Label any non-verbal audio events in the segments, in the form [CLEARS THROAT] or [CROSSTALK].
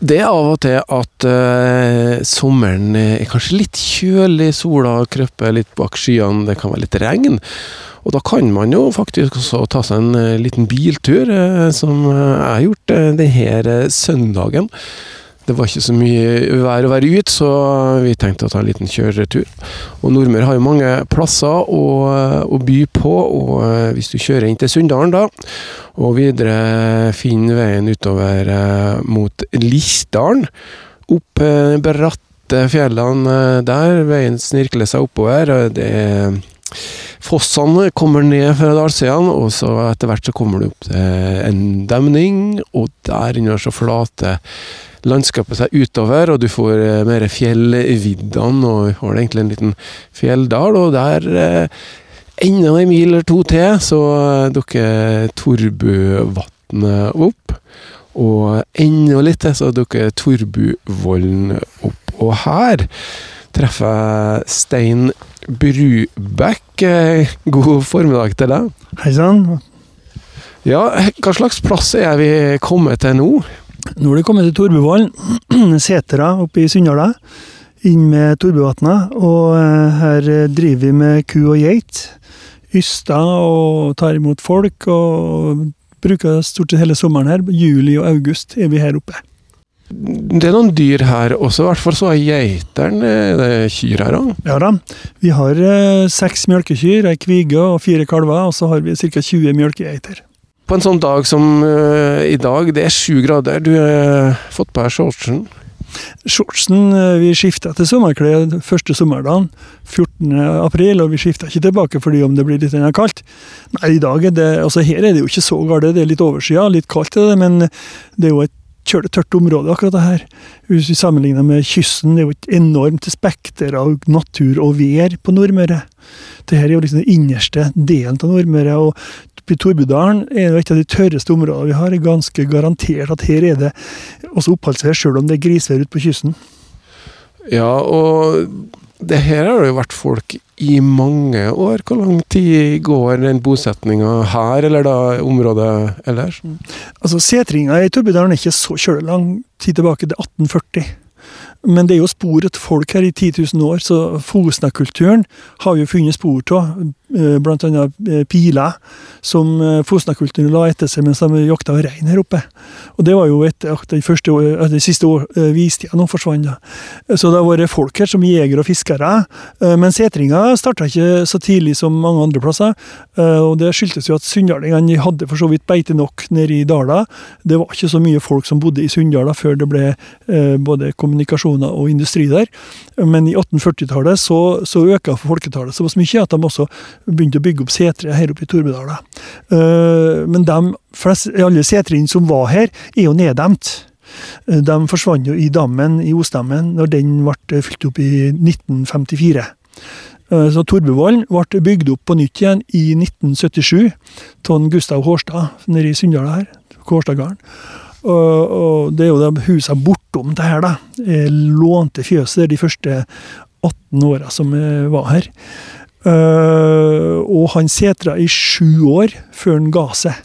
Det er av og til at uh, sommeren er kanskje litt kjølig, sola krøper litt bak skyene, det kan være litt regn. Og da kan man jo faktisk også ta seg en uh, liten biltur, uh, som jeg har gjort eh, denne søndagen. Det var ikke så mye vær å være ute, så vi tenkte å ta en liten kjøretur. Og Nordmøre har jo mange plasser å, å by på, og eh, hvis du kjører inn til Sunndalen da, og videre finner veien utover eh, mot Lisdalen, opp eh, bratte fjellene der, veien snirkler seg oppover. og det Fossene kommer ned fra dalsidene, og så etter hvert så kommer du opp til en demning, og der inne så flater landskapet seg utover, og du får eh, mer fjellviddene, og vi har egentlig en liten fjelldal, og der eh, enda en mil eller to til, så eh, dukker Torbuvatnet opp. Og enda litt til, så dukker Torbuvollen opp. Og her treffer jeg Stein Brubekk. God formiddag til deg. Hei sann. Ja, hva slags plass er vi kommet til nå? Nå har det kommet til Torbuvollen, [CLEARS THROAT] Setra oppe i Sunndala, inn med Torbuvatnet. Og eh, her driver vi med ku og geit. Yster og tar imot folk, og bruker stort sett hele sommeren her. Juli og august er vi her oppe. Det er noen dyr her også, i hvert fall så er geiteren eh, det er kyr her òg. Ja da. Vi har eh, seks melkekyr, ei kvige og fire kalver, og så har vi ca. 20 melkegeiter. På en sånn dag som uh, i dag, det er sju grader, du har fått på deg shortsen. Shortsen eh, vi skifta til sommerklær første sommerdagen, 14. april, og vi skifta ikke tilbake fordi om det blir litt kaldt. Nei, i dag er det, altså her er det jo ikke så galt, det er litt overskya, litt kaldt er det, men det er jo et kjølig tørt område akkurat det her. Hvis vi sammenligner med kysten, det er jo et enormt spekter av natur og vær på Nordmøre. Dette er jo liksom den innerste delen av Nordmøre, og i Torbudalen er jo et av de tørreste områdene vi har. Er ganske garantert at her er det også oppholdsvær, sjøl om det er grisvær ute på kysten. Ja, og det her har det jo vært folk i mange år. Hvor lang tid går den bosetninga her, eller da området ellers? Altså, Setringa i Torbudalen er ikke så kjølig lang tid tilbake, det er 1840. Men det er jo spor etter folk her i 10 000 år, så Fosna-kulturen har vi jo funnet spor av. Blant annet eh, piler som eh, Fosna-kulturen la etter seg mens de jakta rein her oppe. Og det var jo etter at de, første, eh, de siste år, vistida nå forsvant. Så det har vært folk her som jegere og fiskere. Eh, Men setringa starta ikke så tidlig som mange andre plasser. eh, Og det skyldtes jo at sunndalingene hadde for så vidt beite nok nede i dala. Det var ikke så mye folk som bodde i Sunndala før det ble både både kommunikasjoner og industri der. Men i 1840-tallet så, så øka folketallet såpass mye at de også begynte å bygge opp setre her oppe i Torbudala. Eh, Men de flest, alle setrene som var her, er jo neddemt. Eh, De forsvant jo i dammen i Osdammen når den ble fylt opp i 1954. Eh, Så Torbevollen ble bygd opp på nytt igjen i 1977 av Gustav Hårstad nede i Sunndal her. Hårstadgarden. Og, og det er jo de bortom det her, da. Jeg lånte fjøset de første 18 åra som jeg var her. Uh, og han setra i sju år før han ga seg.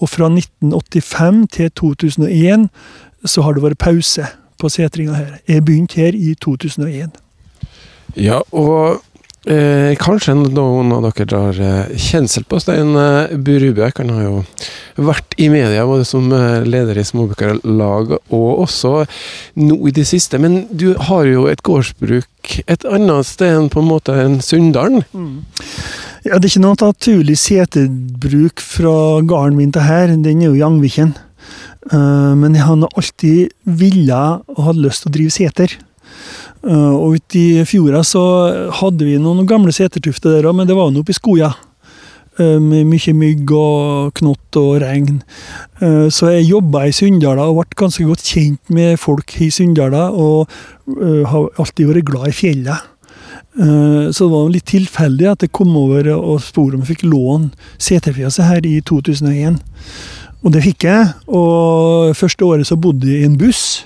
Og fra 1985 til 2001 så har det vært pause på setringa her. Jeg begynte her i 2001. Ja, og eh, kanskje noen av dere drar eh, kjensel på Stein eh, Burubek. Han har jo vært i media både som eh, leder i Småbrukarlaget og også nå i det siste. Men du har jo et gårdsbruk et annet sted enn på en måte enn Sunndalen. Ja, Det er ikke noe naturlig seterbruk fra gården min til her, den er jo i Angviken. Uh, Men jeg har alltid villet og hatt lyst til å drive seter. Eh, Og ute i fjorda så hadde vi noen gamle setertufter der òg, men det var nå oppe i skoja. eh, Med mye mygg og knott og regn. Eh, Så jeg jobba i Sunndala og ble ganske godt kjent med folk i Sunndala, og har alltid vært glad i fjellet. Så det var litt tilfeldig at jeg kom over og spurte om jeg fikk låne seterfjøset her i 2001. Og det fikk jeg. Og første året så bodde jeg i en buss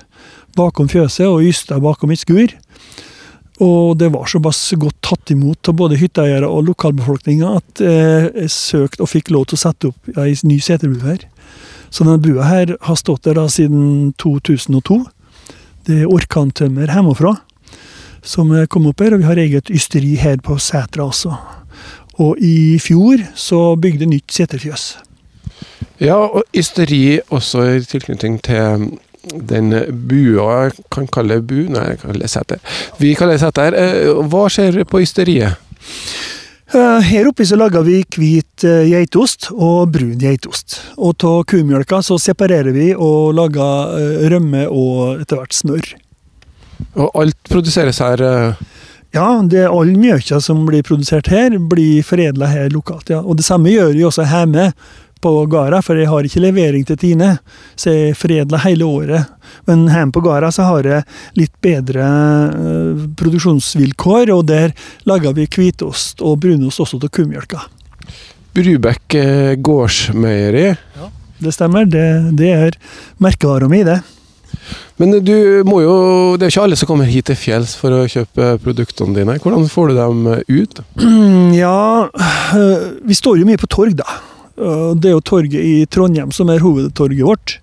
bakom fjøset og ysta bakom et skur. Og det var såpass godt tatt imot av både hytteeiere og lokalbefolkninga at eh, jeg søkte og fikk lov til å sette opp ei ny seterbue her. Så denne bua her har stått der da siden 2002. Det er orkantømmer hjemmefra som kommet opp her, og vi har eget ysteri her på Sætra også. Og i fjor så bygde nytt seterfjøs. Ja, og ysteri også i tilknytning til den bua jeg kan kalle bu, nei, jeg kaller seter. Vi kaller det seter. Eh, Hva skjer på ysteriet? Eh, Her oppe så lager vi hvit eh, geitost og brun geitost. Og av kumjølka så separerer vi og lager eh, rømme og etter hvert smør. Og alt produseres her eh, Ja, det er all mjøka som blir produsert her, blir foredla her lokalt. ja. Og det samme gjør vi også hjemme på gårda, for jeg har ikke levering til Tine. Så jeg foredler hele året. Men hjemme på gårda så har jeg litt bedre eh, produksjonsvilkår, og der lager vi hvitost og brunost også til kumjølka. Brubekk gårdsmeieri. Ja, Det stemmer, det, det er merkevara mi, det. Men du må jo Det er ikke alle som kommer hit til fjells for å kjøpe produktene dine. Hvordan får du dem ut? [CLEARS THROAT] Ja, øh, vi står jo mye på torg, da. Øh, Det er jo torget i Trondheim som er hovedtorget vårt.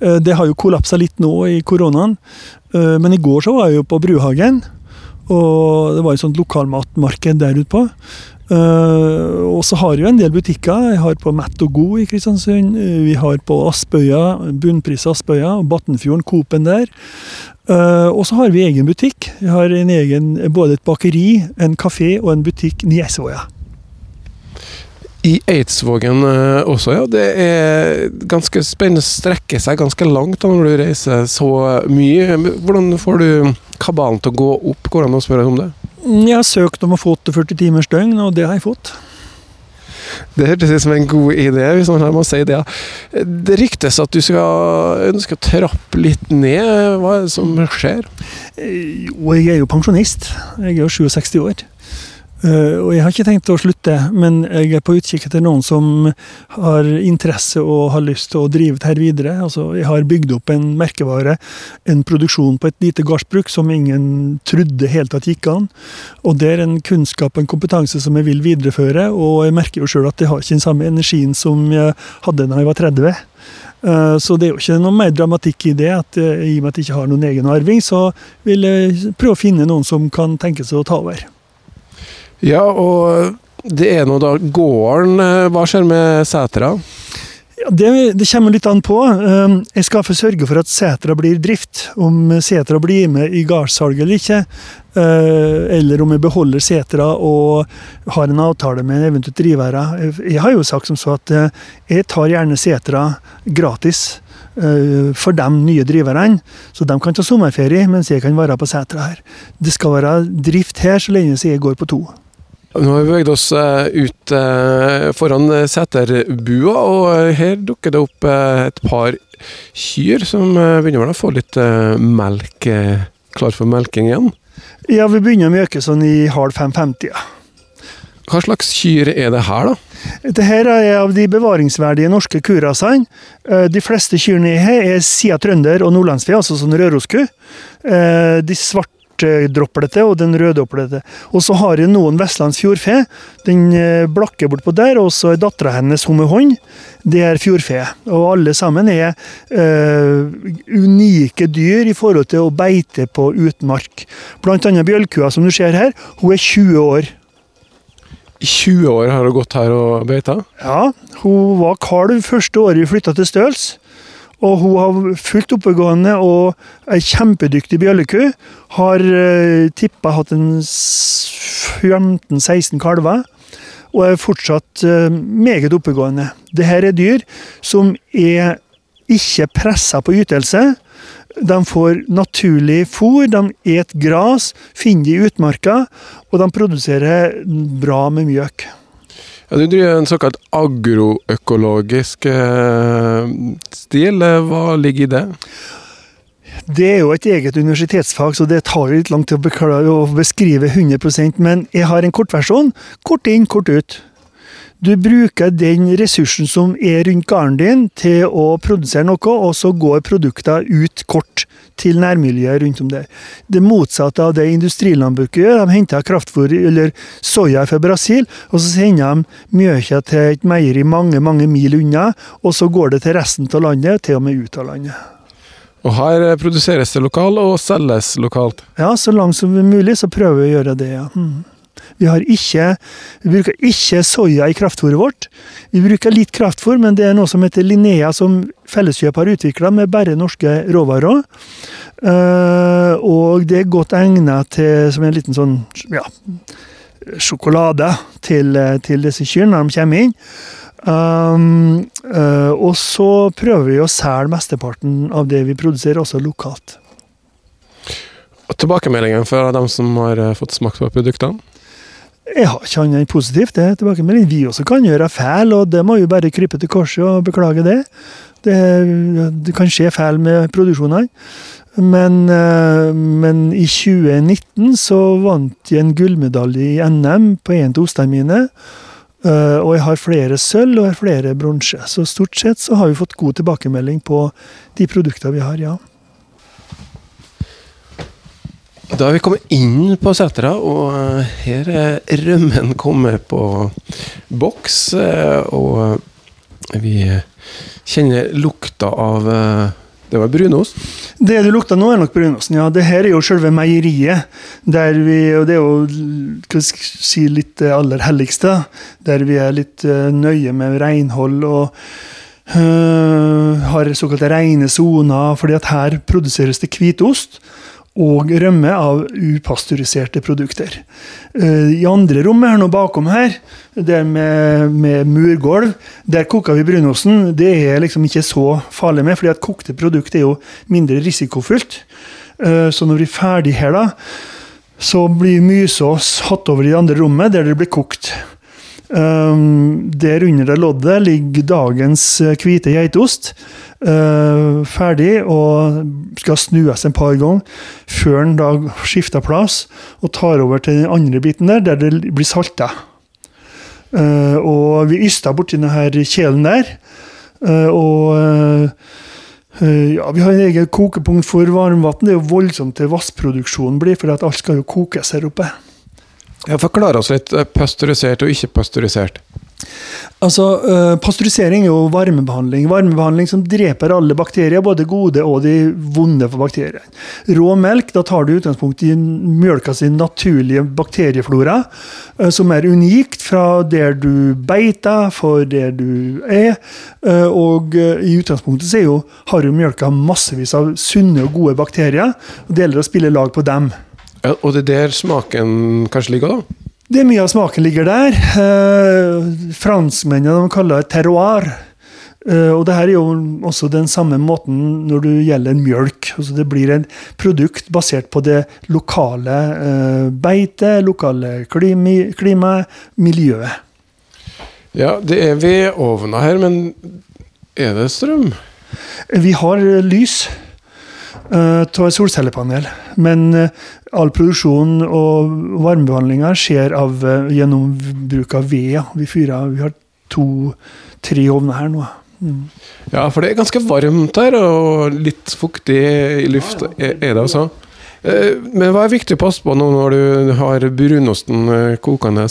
Øh, Det har jo kollapsa litt nå i koronaen, Øh, men i går så var jeg jo på Bruhagen. Og det var et sånt lokalmatmarked der ute på. Og så har jeg jo en del butikker. Jeg har på Mett og God i Kristiansund. Vi har på Aspøya, Bunnpris Aspøya, og Battenfjorden, Coop-en der. Og så har vi egen butikk. Vi har en egen, både et bakeri, en kafé og en butikk i Esvåya. I Eidsvågen eh, også, ja. Det er ganske spennende. Strekker seg ganske langt da når du reiser så mye. Hvordan får du kabalen til å gå opp? Går det an å spørre om det? Jeg har søkt om å få 48 timers døgn, og det har jeg fått. Det hørtes ut som en god idé, hvis man må si det. ja. Det ryktes at du skal ønske å trappe litt ned. Hva er det som skjer? Jo, jeg er jo pensjonist. Jeg er jo 67 år. Eh, Og jeg har ikke tenkt å slutte, men jeg er på utkikk etter noen som har interesse og har lyst til å drive her videre. Altså, jeg har bygd opp en merkevare, en produksjon på et lite gårdsbruk som ingen trodde helt at gikk an. Og det er en kunnskap og en kompetanse som jeg vil videreføre, og jeg merker jo sjøl at jeg har ikke den samme energien som jeg hadde da jeg var 30. Eh, Så det er jo ikke noe mer dramatikk i det. at eh, I og med at jeg ikke har noen egen arving, så vil jeg prøve å finne noen som kan tenke seg å ta over. Ja, og det er nå da gården. eh, Hva skjer med setra? Ja, det, det kommer litt an på. Eh, Jeg skal få sørge for at setra blir drift. Om setra blir med i gardssalget eller ikke. eh, Eller om jeg beholder setra og har en avtale med eventuelt drivere. Jeg har jo sagt som så at eh, jeg tar gjerne setra gratis. For de nye driverne, så de kan ta sommerferie mens jeg kan være på setra her. Det skal være drift her så lenge jeg går på to. Nå har vi beveget oss eh, ut eh, foran eh, seterbua, og her dukker det opp et par kyr som begynner å få litt melk klar for melking igjen. Ja, vi begynner å mjøke sånn i halv fem-femtida. Hva slags kyr er det her, da? Dette er av de bevaringsverdige norske kurasene. De fleste kyrne her er sida trønder og nordlandsfe, altså sånn rørosku. De De svartdropplete og den røddroplete. Og så har jeg noen vestlands fjordfe. Den blakker blakke bortpå der, og så er dattera hennes hummerhånd. Det er fjordfe. Og alle sammen er øh, unike dyr i forhold til å beite på utmark. Blant annet bjølkua, som du ser her, hun er 20 år. I 20 år har hun gått her og beita. Ja, hun var kalv første året vi flytta til Støls. Og hun har fullt oppegående og er kjempedyktig bjølleku. Har uh, tippa hatt en 15-16 kalver. Og er fortsatt uh, meget oppegående. Dette er dyr som er ikke pressa på ytelse. De får naturlig fôr, de et gras, finner det i utmarka, og de produserer bra med mjøk. Ja, du driver en såkalt agroøkologisk eh, stil. Eh, Hva ligger i det? Det er jo et eget universitetsfag, så det tar litt lang tid å, å beskrive 100% men jeg har en kortversjon. Kort inn, kort ut. Du bruker den ressursen som er rundt gården din til å produsere noe, og så går produktene ut kort til nærmiljøet rundt om der. Det motsatte av det industrilandbruket gjør. De henter kraftfôr eller soya fra Brasil, og så sender de mjøkja til et meieri mange mange mil unna, og så går det til resten av landet, til og med ut av landet. Og her produseres det lokalt og selges lokalt. Ja, så langt som mulig så prøver vi å gjøre det, ja. Mm. Vi, ikke, vi bruker ikke soya i kraftfôret vårt. Vi bruker litt kraftfôr, men det er noe som heter Linnea, som Felleskjøp har utvikla med bare norske råvarer. Uh, og det er godt egnet til som en liten sånn ja, sjokolade til, til disse kyrne når de kommer inn. Um, uh, og så prøver vi å selge mesteparten av det vi produserer, også lokalt. Og Tilbakemeldingen fra dem som har eh, fått smakt på produktene? Jeg har ikke annet enn positivt. det tilbakemelding. Vi også kan gjøre feil, og det må jo bare krype til korset og beklage det. Det, det kan skje feil med produksjonene. Men, uh, men, i 2019 så vant jeg en gullmedalje i NM på en av ostene mine. Uh, og jeg har flere sølv og jeg har flere bronse. Så stort sett så har vi fått god tilbakemelding på de produktene vi har, ja. Da er vi kommet inn på setra, og eh, her er rømmen kommet på boks. Eh, og vi kjenner lukta av det var brunost? Det du lukter nå, er nok brunosten. ja. Det her er jo selve meieriet. Der vi, og Det er jo si, litt det aller helligste. Der vi er litt nøye med renhold og uh, har såkalte rene soner. fordi at her produseres det hvitost og rømme av upasteuriserte produkter. Eh, I andre rommet her nå bakom her, der med, med murgulv, der koker vi brunosten. Det er liksom ikke så farlig med, fordi at kokte produkt er jo mindre risikofullt. Eh, så når vi er ferdig her, da, så blir mysås hatt over i det andre rommet, der det blir kokt. Um, der under det loddet ligger dagens hvite geitost. Uh, ferdig og skal snues en par ganger før den da skifter plass og tar over til den andre biten der, der det blir salta. Uh, og vi yster borti denne kjelen der. Uh, og ja, Vi har en egen kokepunkt for varmvann. Det er jo voldsomt til vassproduksjonen blir, for alt skal jo kokes her oppe. Forklar oss litt pasteurisert og ikke pasteurisert. Altså, uh, Pasteurisering er jo varmebehandling. Varmebehandling som dreper alle bakterier, både gode og de vonde for bakterier. Rå melk, da tar du utgangspunkt i mjølka sin naturlige bakterieflora, uh, som er unikt fra der du beiter, for der du er. Uh, og i utgangspunktet så jo, har jo mjølka massevis av sunne og gode bakterier, og det gjelder å spille lag på dem. Ja, og det er der smaken kanskje ligger, da? Det er Mye av smaken ligger der. Eh, franskmennene kaller det terroir. Eh, og det her er jo også den samme måten når det gjelder mjølk. Altså det blir et produkt basert på det lokale eh, beitet, lokale klimaet, klima, miljøet. Ja, det er vedovner her, men er det strøm? Vi har lys av et solcellepanel. Men all produksjon og varmebehandlinga skjer av, eh, gjennom bruk av ved. Vi, fyrer, vi har to-tre ovner her nå. Mm. Ja, for det er ganske varmt her, og litt fuktig i luft er det. Eh, men hva er viktig å passe på nå når du har brunosten eh, kokende?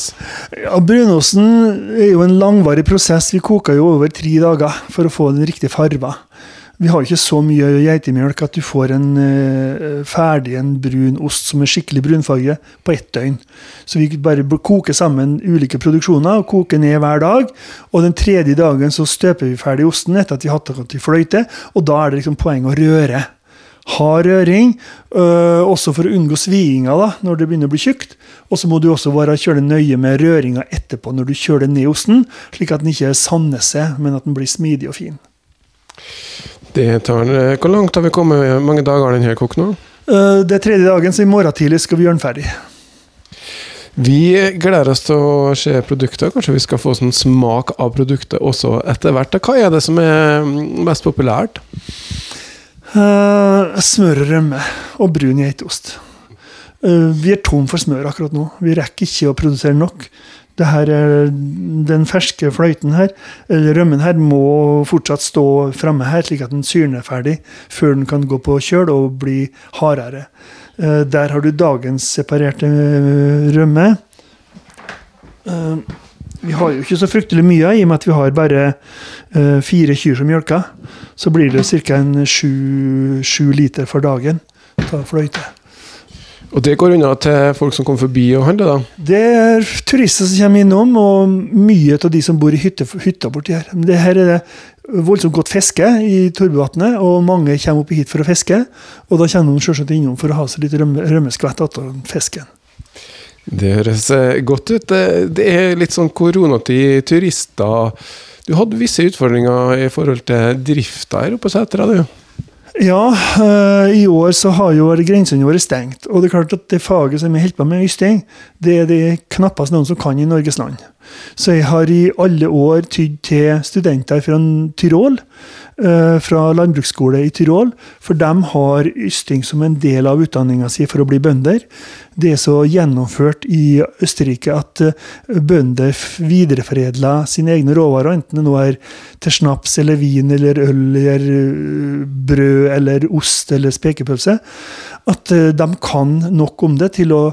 Ja, Brunosten er jo en langvarig prosess. Vi koker jo over tre dager for å få den riktige farga. Vi har ikke så mye geitemjølk at du får en uh, ferdig en brun ost som er skikkelig brunfarge på ett døgn. Så vi bare koker sammen ulike produksjoner og koker ned hver dag. Og den tredje dagen så støper vi ferdig osten etter at vi har hatt den til fløyte. Og da er det liksom poeng å røre. Hard røring, øh, også for å unngå sviinga da, når det begynner å bli tjukt. Og så må du også være kjøre nøye med røringa etterpå når du kjøler ned osten, slik at den ikke sanner seg, men at den blir smidig og fin. Det tar, Hvor langt har vi kommet? Hvor mange dager har den kokt nå? Eh, det er tredje dagen, så i morgen tidlig skal vi gjøre den ferdig. Vi gleder oss til å se produkter. Kanskje vi skal få sånn smak av produktet også etter hvert. Hva er det som er mest populært? Uh, smør og rømme og brun geitost. Uh, vi er tom for smør akkurat nå. Vi rekker ikke å produsere nok her, den ferske fløyten her, eller rømmen her, må fortsatt stå framme her, slik at den syrner ferdig før den kan gå på kjøl og bli hardere. Eh, der har du dagens separerte eh, rømme. Eh, Vi har jo ikke så fryktelig mye, i og med at vi har bare fire kyr som mjølker. Så blir det ca. sju, liter for dagen av fløyte. Og det går unna til folk som kommer forbi og handler, da? Det er turister som kommer innom, og mye av de som bor i hytte, hytta borti her. Det her er det voldsomt godt fiske i Torbuvatnet, og mange kommer opp hit for å fiske. Og da kommer de selvsagt innom for å ha seg litt rømme, rømmeskvett etter fisken. Det høres eh, godt ut. Det er litt sånn koronatid, turister. Du hadde visse utfordringer i forhold til drifta her oppe på Sætra, du? Ja, uh, i år så har jo grensene våre stengt. Og det er klart at det faget som jeg holder på med, ysting, det er det knappest noen som kan i Norges land. Så jeg har i alle år tydd til studenter fra Tyrol Eh, fra landbruksskole i Tyrol, for de har ysting som en del av utdanninga si for å bli bønder. Det er så gjennomført i Østerrike at eh, bønder videreforedler sine egne råvarer, enten det nå er til snaps eller vin eller øl eller eh, brød eller ost eller spekepølse, at de kan nok om det til å,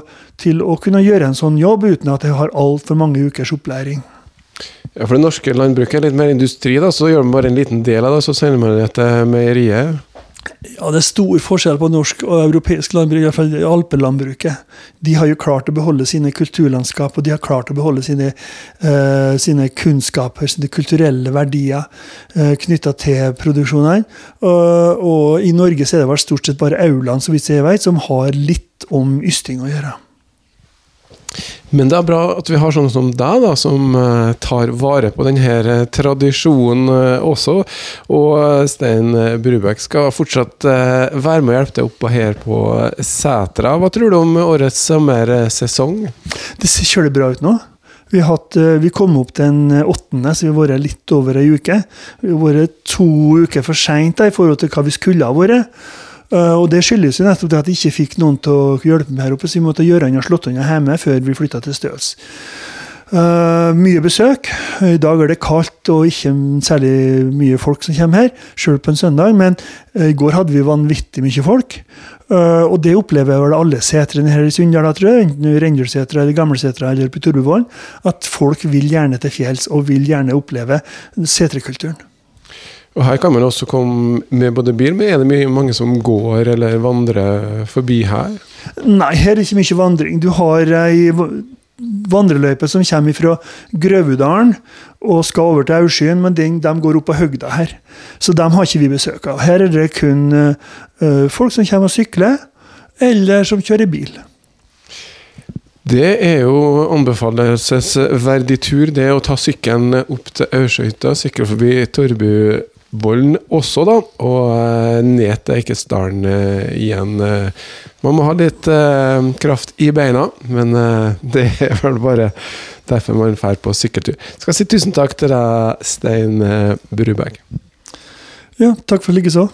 til å kunne gjøre en sånn jobb uten at de har altfor mange ukers opplæring. Ja, For det norske landbruket er litt mer industri, da, så gjør man bare en liten del av det, så sender man det til meieriet? Ja, Det er stor forskjell på norsk og europeisk landbruk, i hvert fall alpelandbruket. De har jo klart å beholde sine kulturlandskap, og de har klart å beholde sine, uh, sine kunnskaper, sine kulturelle verdier uh, eh, knytta til produksjonene. Uh, og i Norge så er det vel stort sett bare jeg vet, som har litt om ysting å gjøre. Men det er bra at vi har sånne som deg, da, som uh, tar vare på denne uh, tradisjonen uh, også. Og Stein Brubekk skal fortsatt være med og hjelpe deg oppå her på Sætra. Hva tror du om årets sommersesong? Det ser kjølig bra ut nå. Vi, hatt, vi, kom opp den åttende, så vi har vært litt over ei uke. Vi har vært to uker for seint i forhold til hva vi skulle ha vært. Uh, og Det skyldes jo nettopp det at jeg ikke fikk noen til å hjelpe meg her oppe, så vi måtte gjøre unna Slåttonna hjemme før vi flytta til Støls. Uh, mye besøk. I dag er det kaldt og ikke særlig mye folk som kommer her, sjøl på en søndag, men uh, i går hadde vi vanvittig mye folk. og det opplever vel alle setrene her i Sunndal, enten i Rendalsetra eller Gamlesetra eller på Torbuvollen, at folk vil gjerne til fjells og vil gjerne oppleve setrekulturen. Og Her kan man også komme med både bil, men er det mye, mange som går eller vandrer forbi her? Nei, her er det ikke mye vandring. Du har ei vandreløype som kommer fra Grøvudalen og skal over til Aursyn, men de, de, går opp på høgda her. Så dem har ikke vi besøk av. Her er det kun uh, folk som kommer og sykler, eller som kjører bil. Det er jo anbefalelsesverdig tur, det å ta sykkelen opp til Aursøyta, sykle forbi Torbu Vollen også, da. Og eh, ned til Eikesdalen eh, igjen. Eh. Man må ha litt kraft i beina, men [LAUGHS] det er vel bare derfor man drar på sykkeltur. Skal si tusen takk til deg, Stein Bruberg. Ja, takk for likeså.